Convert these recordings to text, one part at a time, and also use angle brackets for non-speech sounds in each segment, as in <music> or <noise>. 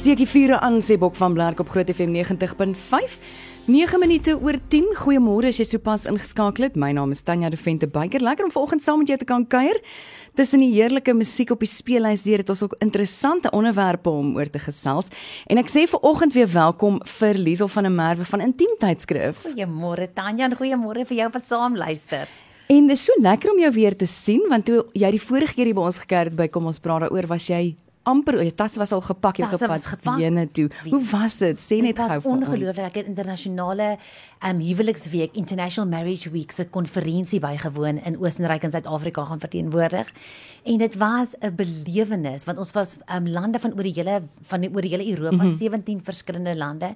Steek die vure aan sê Bok van Blerk op Groot FM 90.5. 9 minute oor 10. Goeiemôre as jy sopas ingeskakel het. My naam is Tanya de Vente Beyker. Lekker om vanoggend saam met jou te kan kuier. Tussen die heerlike musiek op die speellys deur het ons ook interessante onderwerpe om oor te gesels. En ek sê vanoggend weer welkom vir Liesel van der Merwe van Intiem Tydskrif. Goeiemôre Tanya en goeiemôre vir jou wat saam luister. En dit is so lekker om jou weer te sien want toe jy die vorige keer hier by ons gekuier het by kom ons praat daaroor was jy amper jou tas was al gepak jy was op pad Wene toe. Hoe was dit? Sê net gou. Ongelooflik. Ek het internasionale um huweliksweek International Marriage Week se konferensie bygewoon in Oostenryk en Suid-Afrika gaan verteenwoordig. En dit was 'n belewenis want ons was um lande van oor die hele van die oor die hele Europa, mm -hmm. 17 verskillende lande.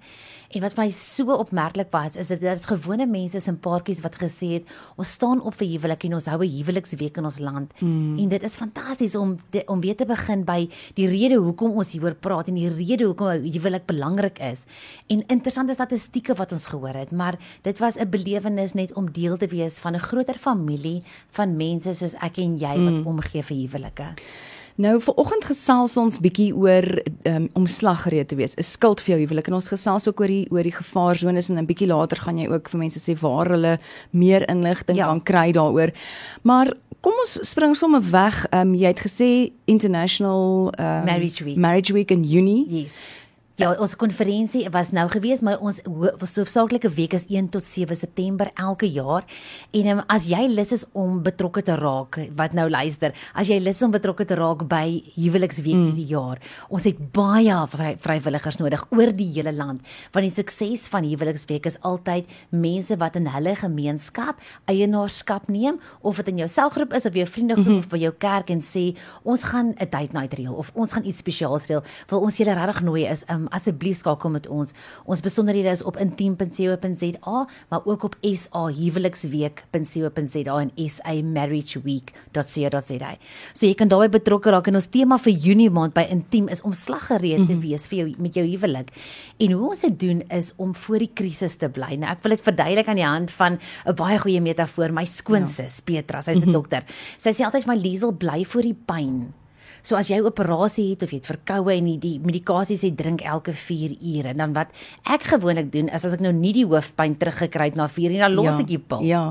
En wat my so opmerklik was is dit dat gewone mense is en paartjies wat gesê het ons staan op vir huwelik en ons hou 'n huweliksweek in ons land. Mm. En dit is fantasties om de, om weer te begin by die rede hoekom ons hieroor praat en die rede hoekom huwelik belangrik is. En interessante statistieke wat ons gehoor het, maar dit was 'n belewenis net om deel te wees van 'n groter familie van mense soos ek en jy wat mm. omgee vir huwelike. Nou vir oggend gesels ons bietjie oor um, om slaggereed te wees. 'n Skild vir jou huwelik en ons gesels ook oor die oor die gevaarzones en 'n bietjie later gaan jy ook vir mense sê waar hulle meer inligting ja. kan kry daaroor. Maar kom ons spring sommer weg. Um, jy het gesê International um, Marriage Week. Marriage Week in Junie. Yes. Ja, ons konferensie was nou gewees, maar ons hoofsaaklike week is 1 tot 7 September elke jaar. En um, as jy lus is om betrokke te raak, wat nou luister, as jy lus is om betrokke te raak by huweliksweek mm. hierdie jaar, ons het baie vry, vrywilligers nodig oor die hele land. Want die sukses van huweliksweek is altyd mense wat in hulle gemeenskap eienaarskap neem of dit in jou selgroep is of jou vriendegroep mm -hmm. of by jou kerk en sê ons gaan 'n date night reël of ons gaan iets spesiaals reël. Wil ons julle regtig nooi is um, asseblief skakel met ons. Ons besonderhede is op intiem.co.za, maar ook op SA huweliksweek.co.za en SA marriage week.co.za. So jy kan daarbey betrokke raak en ons tema vir Junie maand by Intiem is om slaggereed te mhm. wees vir jou met jou huwelik. En hoe ons dit doen is om voor die krisis te bly. Nou ek wil dit verduidelik aan die hand van 'n baie goeie metafoor, my skoonsis ja. Petra, sy's 'n mm -hmm. dokter. Sy sê altyd my Liesel bly voor die pyn. So as jy operasie het of jy het verkoue en die, die medikasie sê drink elke 4 ure, dan wat ek gewoonlik doen is as ek nou nie die hoofpyn teruggekry het na 4 ure, dan los ja, ek die pil. Ja.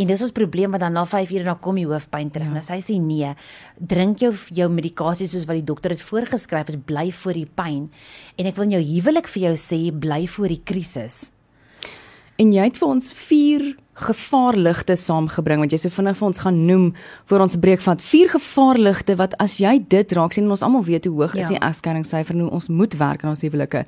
En dis ons probleem want dan na 5 ure dan kom die hoofpyn terug. Ja. Nou sy sê nee, drink jou jou medikasie soos wat die dokter dit voorgeskryf het, bly voor die pyn. En ek wil jou huwelik vir jou sê, bly voor die krisis. En jy het vir ons 4 gevaarligte saamgebring want jy sê vinnig vir ons gaan noem voor ons breek van vier gevaarligte wat as jy dit raak sien ons almal weet hoe hoog ja. is die egskeidingsyfer nou ons moet werk aan ons huwelike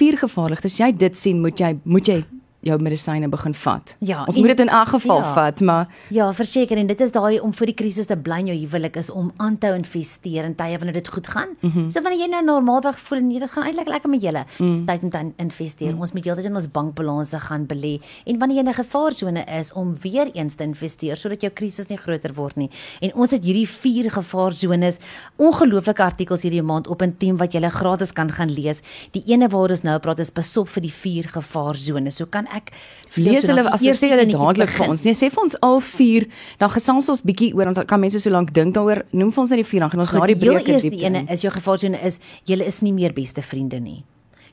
vier gevaarligtes jy dit sien moet jy moet jy jou medisyne begin vat. Ja, ons en, moet dit in elk geval ja, vat, maar Ja, verseker en dit is daai om vir die krisis te bly in jou huwelik is om aan te investeer in tye wanneer dit goed gaan. Mm -hmm. So wanneer jy nou normaalweg voel en dit gaan eintlik lekker met julle, mm. tyd om dan investeer. Mm. Ons moet heeltyd in ons bankbalanse gaan belê en wanneer jy in 'n gevaarsone is om weer eens te investeer sodat jou krisis nie groter word nie. En ons het hierdie vier gevaarzones, ongelooflike artikels hierdie maand op in team wat jy gratis kan gaan lees. Die ene waar ons nou praat is besop vir die vier gevaarzones. So kan ek lees hulle as jy sê hulle dadelik vir ons. Nee, sê vir ons al vier, dan gesels ons bietjie oor want kan mense so lank dink daaroor. Noem vir ons net die vier dan gaan ons na die breek diep. Die eerste ene is jou gevaarsone is julle is nie meer beste vriende nie.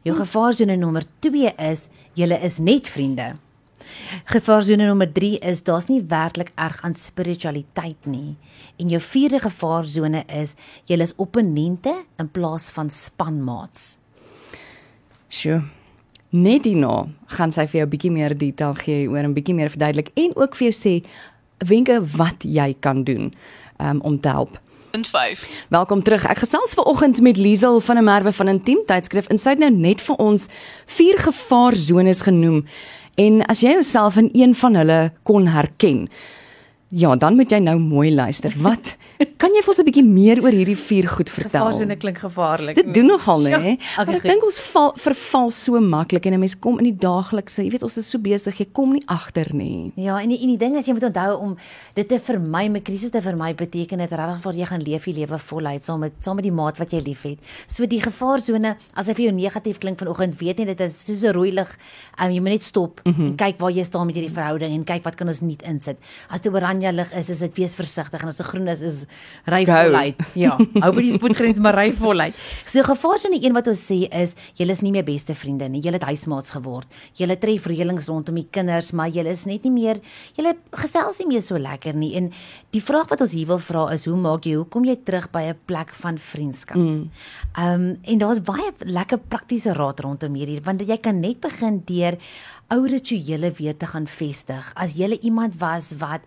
Jou hm. gevaarsone nommer 2 is julle is net vriende. Gevaarsone nommer 3 is daar's nie werklik erg aan spiritualiteit nie. En jou vierde gevaarsone is julle is opponente in plaas van spanmaats. Sjoe. Net hierna gaan sy vir jou 'n bietjie meer detail gee oor 'n bietjie meer verduidelik en ook vir jou sê wenke wat jy kan doen um, om te help. 5. Welkom terug. Ek gesels ver oggend met Liesel van 'n Merwe van Intiem tydskrif en sy het nou net vir ons vier gevaarzones genoem. En as jy jouself in een van hulle kon herken, ja, dan moet jy nou mooi luister. Wat <laughs> Kan jy vir ons 'n bietjie meer oor hierdie vier goed vertel? Gevaarsone klink gevaarlik. Dit doen nogal nê. Ja. Okay, ek dink ons val verval so maklik en 'n mens kom in die daaglikse, jy weet ons is so besig, jy kom nie agter nie. Ja, en die, en die ding is jy moet onthou om dit te vermy, my krisis te vermy beteken dit regtig vir jy gaan leef die lewe voluit saam met saam met die maat wat jy liefhet. So die gevaarsone, as hy vir jou negatief klink vanoggend, weet nie dit is soos 'n rooi lig. Um, jy moet net stop mm -hmm. en kyk waar jy staan met hierdie verhouding en kyk wat kan ons nuut insit. As dit oor oranje lig is, is dit wees versigtig en as dit groen is, is ry voluit. Ja, <laughs> hou by die spoedgrens maar ry voluit. So gevaarsone een wat ons sê is, julle is nie meer beste vriende nie. Julle het huismaats geword. Julle tref reëlings rondom die kinders, maar julle is net nie meer julle gesels nie meer so lekker nie. En die vraag wat ons hier wil vra is, hoe maak jy hoekom jy terug by 'n plek van vriendskap? Mm. Um en daar's baie lekker praktiese raad rondom hierdie want jy kan net begin deur ou rituele weer te gaan vestig. As jy iemand was wat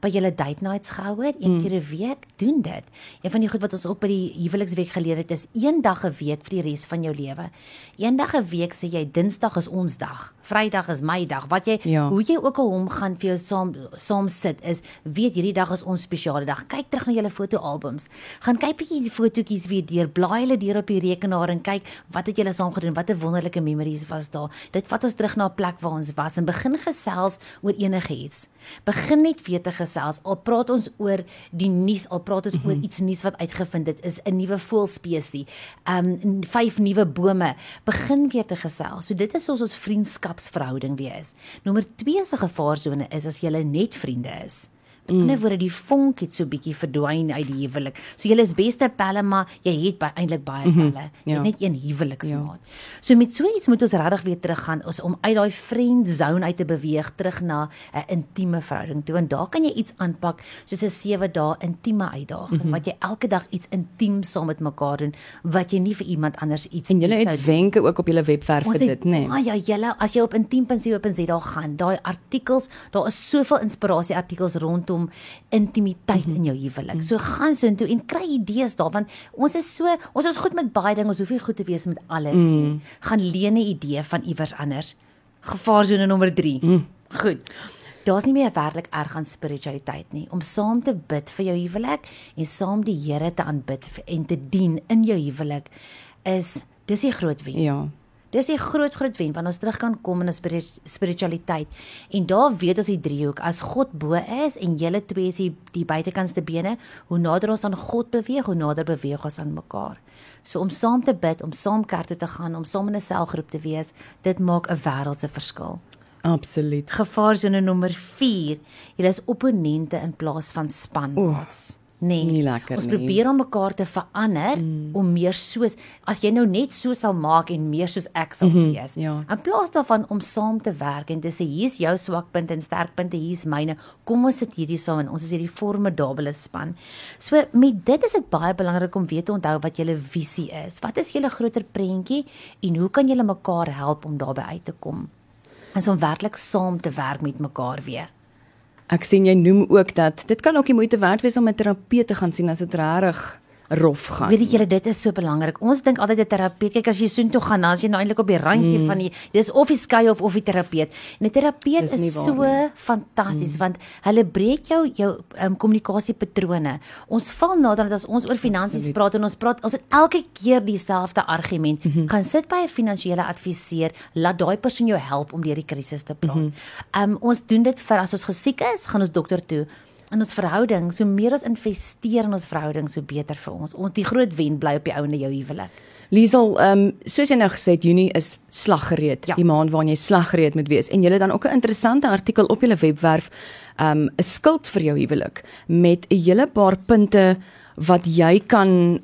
by julle date nights gehou het, een mm. keer 'n week, doen dit. Een van die goed wat ons op by die huweliksweek geleer het is een dag 'n week vir die res van jou lewe. Een dag 'n week sê jy Dinsdag is ons dag, Vrydag is my dag. Wat jy ja. hoe jy ook al hom gaan vir jou saam saam sit is, weet hierdie dag is ons spesiale dag. Kyk terug na julle fotoalbums. Gaan kyk bietjie die fotootjies weer deur, blaai hulle deur op die rekenaar en kyk wat het julle saam gedoen, watter wonderlike memories was daar. Dit vat ons terug na 'n plek waar ons was en begin gesels oor enigiets. Begin net weer te gesels. Al praat ons oor die nuus, al praat ons mm -hmm. oor mhm. iets nuus wat uitgevind het, is 'n nuwe voëlspesies. Um vyf nuwe bome. Begin weer te gesels. So dit is soos ons vriendskapsverhouding weer is. Nommer 2 se gevaarsone is as jy net vriende is. Met mm. ander woorde die vonk het so bietjie verdwyn uit die huwelik. So julle is beste pelle maar jy het by, eintlik baie pelle. Mm -hmm. Jy ja. het net een huweliksmaat. Ja. So met so iets moet ons regtig weer teruggaan ons om uit daai friend zone uit te beweeg terug na 'n intieme verhouding toe. En daar kan jy iets aanpak soos 'n 7 dae intieme uitdaging mm -hmm. wat jy elke dag iets intiem saam met mekaar doen wat jy nie vir iemand anders iets En julle het wenke ook op julle webwerf vir dit, né? Nee. Ja, julle as jy op intiem.co.za gaan, daai artikels, daar is soveel inspirasie artikels rondom rondom intimiteit mm -hmm. in jou huwelik. Mm -hmm. So gaan so intoe en kry idees daar want ons is so ons is goed met baie dinge, ons hoef nie goed te wees met alles mm nie. Gaan leen 'n idee van iewers anders. Gevaarsone nommer 3. Mm. Goed. Daar's nie meer werklik erg aan spiritualiteit nie om saam te bid vir jou huwelik en saam die Here te aanbid en te dien in jou huwelik is dis 'n groot wen. Ja. Dis 'n groot groot wen wanneer ons terug kan kom in 'n spiritualiteit. En daar weet ons die driehoek as God bo is en julle twee is die, die buitekantste bene, hoe nader ons aan God beweeg, hoe nader beweeg ons aan mekaar. So om saam te bid, om saam kerk toe te gaan, om saam in 'n selgroep te wees, dit maak 'n wêreldse verskil. Absoluut. Gevaarsone nommer 4. Jy is opponente in plaas van spanmaats. Oh nee. nie lekker ons probeer om mekaar te verander mm. om meer soos as jy nou net so sal maak en meer soos ek sal mm -hmm, wees. Ja. In plaas daarvan om saam te werk en te sê hier's jou swakpunte en sterkpunte, hier's myne. Kom ons sit hierdie saam en ons is hierdie formidable span. So met dit is dit baie belangrik om weet te onthou wat julle visie is. Wat is julle groter prentjie en hoe kan julle mekaar help om daarby uit te kom? En om werklik saam te werk met mekaar weer. Ek sien jy noem ook dat dit kan ook die moeite werd wees om 'n terapeut te gaan sien as dit regtig rof gaan. Weet julle dit is so belangrik. Ons dink altyd 'n terapeut, kyk as jy soen toe gaan, dan as jy nou eintlik op die randjie mm. van die dis of die skei of of die terapeut. En 'n terapeut is, is so fantasties mm. want hulle breek jou jou um, kommunikasiepatrone. Ons val nader dat as ons oor finansies praat en ons praat ons het elke keer dieselfde argument. Mm -hmm. Gaan sit by 'n finansiële adviseur, laat daai persoon jou help om deur die krisis te praat. Mm -hmm. um, ons doen dit vir as ons gesiek is, gaan ons dokter toe in ons verhouding, so meer as investeer in ons verhouding, so beter vir ons. Ons die groot wen bly op die ouende jou huwelik. Liesel, ehm um, soos jy nou gesê het, Junie is slaggereed, ja. die maand waarin jy slaggereed moet wees. En jy het dan ook 'n interessante artikel op jou webwerf, ehm um, 'n skild vir jou huwelik met 'n hele paar punte wat jy kan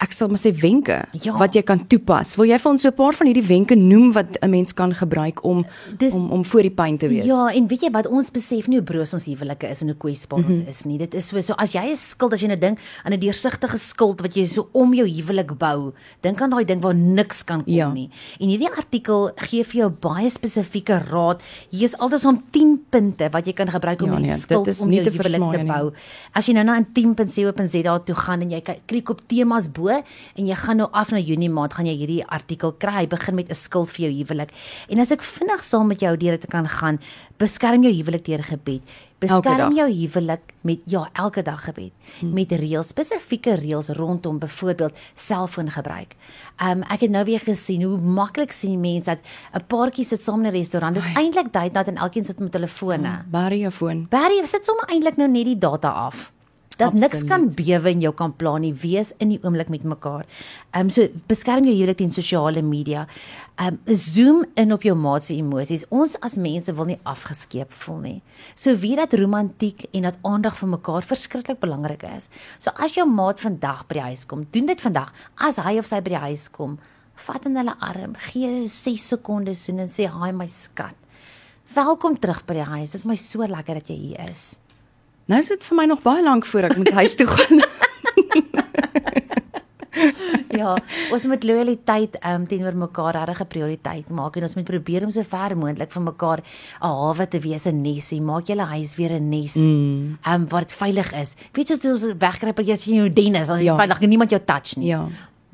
ek sal maar sê wenke ja. wat jy kan toepas. Wil jy vir ons so 'n paar van hierdie wenke noem wat 'n mens kan gebruik om Dis, om om voor die pyn te wees? Ja, en weet jy wat ons besef nie hoe broos ons huwelike is en hoe kwesbaar ons mm -hmm. is nie. Dit is so so as jy 'n skuld as jy nou dink aan 'n deursigtige skuld wat jy so om jou huwelik bou, dink aan daai ding waar niks kan kom ja. nie. En hierdie artikel gee vir jou baie spesifieke raad. Hier is altes om 10 punte wat jy kan gebruik om ja, nee, skuld om jou huwelik te bou. As jy nou na 10.7.za toe gaan en jy klik op temas bo en jy gaan nou af na Junie maand gaan jy hierdie artikel kry. Hy begin met 'n skuld vir jou huwelik. En as ek vinnig saam met jou deur dit kan gaan, beskerm jou huwelik deur gebed. Beskerm jou huwelik met ja, elke dag gebed. Hmm. Met reëls, spesifieke reëls rondom byvoorbeeld selfoongebruik. Um ek het nou weer gesien hoe maklik sien mense dat 'n paartjie sit saam in 'n restaurant. Dis eintlik date night en elkeen sit met hulle fone. Hmm, Barry jou foon. Barry sit sommer eintlik nou net die data af. Dat niks Absoluut. kan bewe en jou kan pla nie. Wees in die oomblik met mekaar. Ehm um, so beskerm jou huwelik teen sosiale media. Ehm um, zoom in op jou maat se emosies. Ons as mense wil nie afgeskeep voel nie. So weet dat romantiek en dat aandag vir mekaar verskriklik belangrik is. So as jou maat vandag by die huis kom, doen dit vandag. As hy of sy by die huis kom, vat in hulle arm, gee 6 sekondes soen en sê hi my skat. Welkom terug by die huis. Dit is my so lekker dat jy hier is. Nou is dit vir my nog baie lank voor ek moet huis toe gaan. <laughs> ja, ons moet loyaliteit um, teenoor mekaar regtig 'n prioriteit maak en ons moet probeer om so ver moontlik vir mekaar 'n hawe te wees, 'n nesie. Maak julle huis weer 'n nes. Mm. Um waar dit veilig is. Weet jy soos ons wegkruip as jy in jou den is, as jy Ja. veilig en niemand jou touch nie. Ja.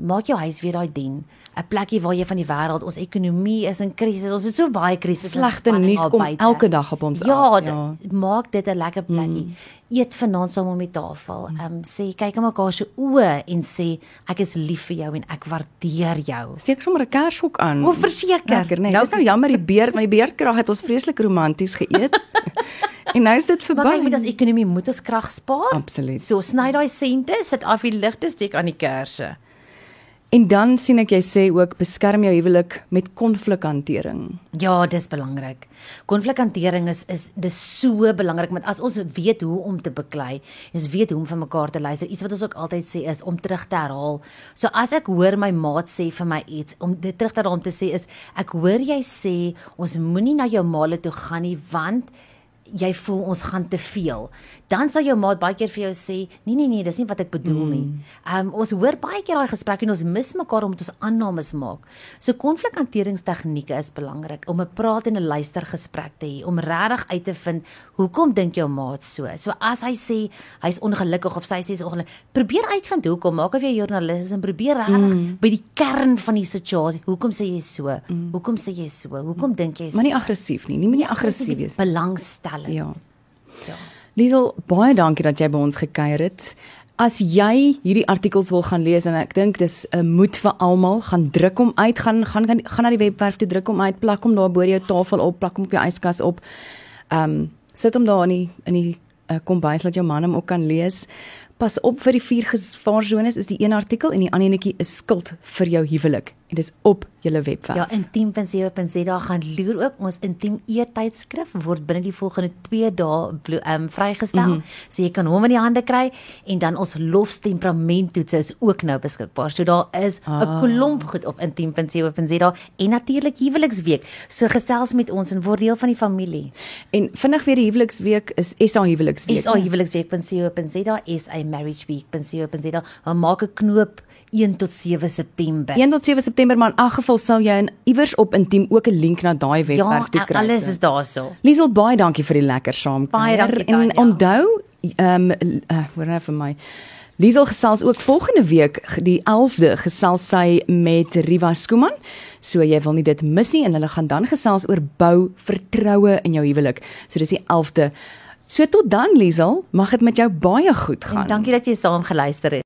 Maak jou huis weer daai den. 'n Plekkie waar jy van die wêreld, ons ekonomie is in krisis. Ons het so baie krisisse. en Slegte nuus kom buite. elke dag op ons ja, af. Ja, maak dit 'n lekker plekkie. Mm. Eet vanaand saam om die tafel. Ehm um, sê kyk aan mekaar se oë en sê ek is lief vir jou en ek waardeer jou. Steek sommer 'n kershok aan. O, verseker. Lekker, nee. Nou is nou jammer die beerd, maar die beerdkrag het ons vreeslik romanties geëet. <laughs> en nou is dit Maar verby. kyk met ons ekonomie moet ons krag spaar. Absoluut. So sny daai sente, sit af die ligte, steek aan die kersse. En dan sien ek jy sê ook beskerm jou huwelik met konflikhantering. Ja, dis belangrik. Konflikhantering is is dis so belangrik want as ons weet hoe om te beklei, ons weet hoe om vir mekaar te luister. Iets wat ons ook altyd sê is om terug te herhaal. So as ek hoor my maat sê vir my iets, om dit terug te herhaal om te sê is ek hoor jy sê ons moenie na jou maale toe gaan nie want jy voel ons gaan te veel. Dan sal jou maat baie keer vir jou sê, nee nee nee, dis nie wat ek bedoel mm. nie. Ehm um, ons hoor baie keer daai gesprekke en ons mis mekaar omdat ons aannames maak. So konflikhanteringstegnieke is belangrik om 'n praat en 'n luistergesprek te hê om regtig uit te vind hoekom dink jou maat so. So as hy sê hy's ongelukkig of sy sê sy's ongelukkig, probeer uitvind hoekom. Maak of jy joernalis is en probeer regtig mm. by die kern van die situasie. Hoekom sê jy so? Mm. Hoekom sê jy so? Hoekom dink jy so? Maar nie aggressief nie. Nie moenie aggressief wees. nie. Belangstelling. Ja. Ja. Liesel, baie dankie dat jy by ons gekuier het. As jy hierdie artikels wil gaan lees en ek dink dis 'n moed vir almal, gaan druk hom uit, gaan gaan gaan, gaan na die webwerf toe druk hom uit, plak hom daar bo jou tafel op, plak hom op jou yskas op. Ehm um, sit hom daar in die in die uh, kombuis dat jou man hom ook kan lees. Pas op vir die vier gevaarzones is die een artikel en die ander enetjie is skuld vir jou huwelik. En dis op julle webwerf. Ja, intiem.co.za gaan loer ook ons intiem e-tydskrif word binne die volgende 2 dae um, vrygestel. Mm -hmm. So jy kan hom in die hande kry en dan ons lofstemperamenttoetse is ook nou beskikbaar. So daar is 'n Ah. klomp goed op intiem.co.za en natuurlik huweliksweek. So gesels met ons en word deel van die familie. En vinnig weer die huweliksweek is SA huweliksweek. SA huweliksweek.co.za, SA marriageweek.co.za. Maar maak 'n knoop 1 tot 7 September. 1 tot 7 September maar in elk geval sal jy in iewers op intiem ook 'n link na daai webwerf toe Ja, kry. alles so. is daarso. Liesel baie dankie vir die lekker saam. Baie dankie, En Tanya. onthou ehm um, uh, hoor nou vir my. Liesel gesels ook volgende week die 11de gesels sy met Riva Skuman. So jy wil nie dit mis nie en hulle gaan dan gesels oor bou vertroue in jou huwelik. So dis die 11de. So tot dan Liesel, mag dit met jou baie goed gaan. En dankie dat jy saam geluister het.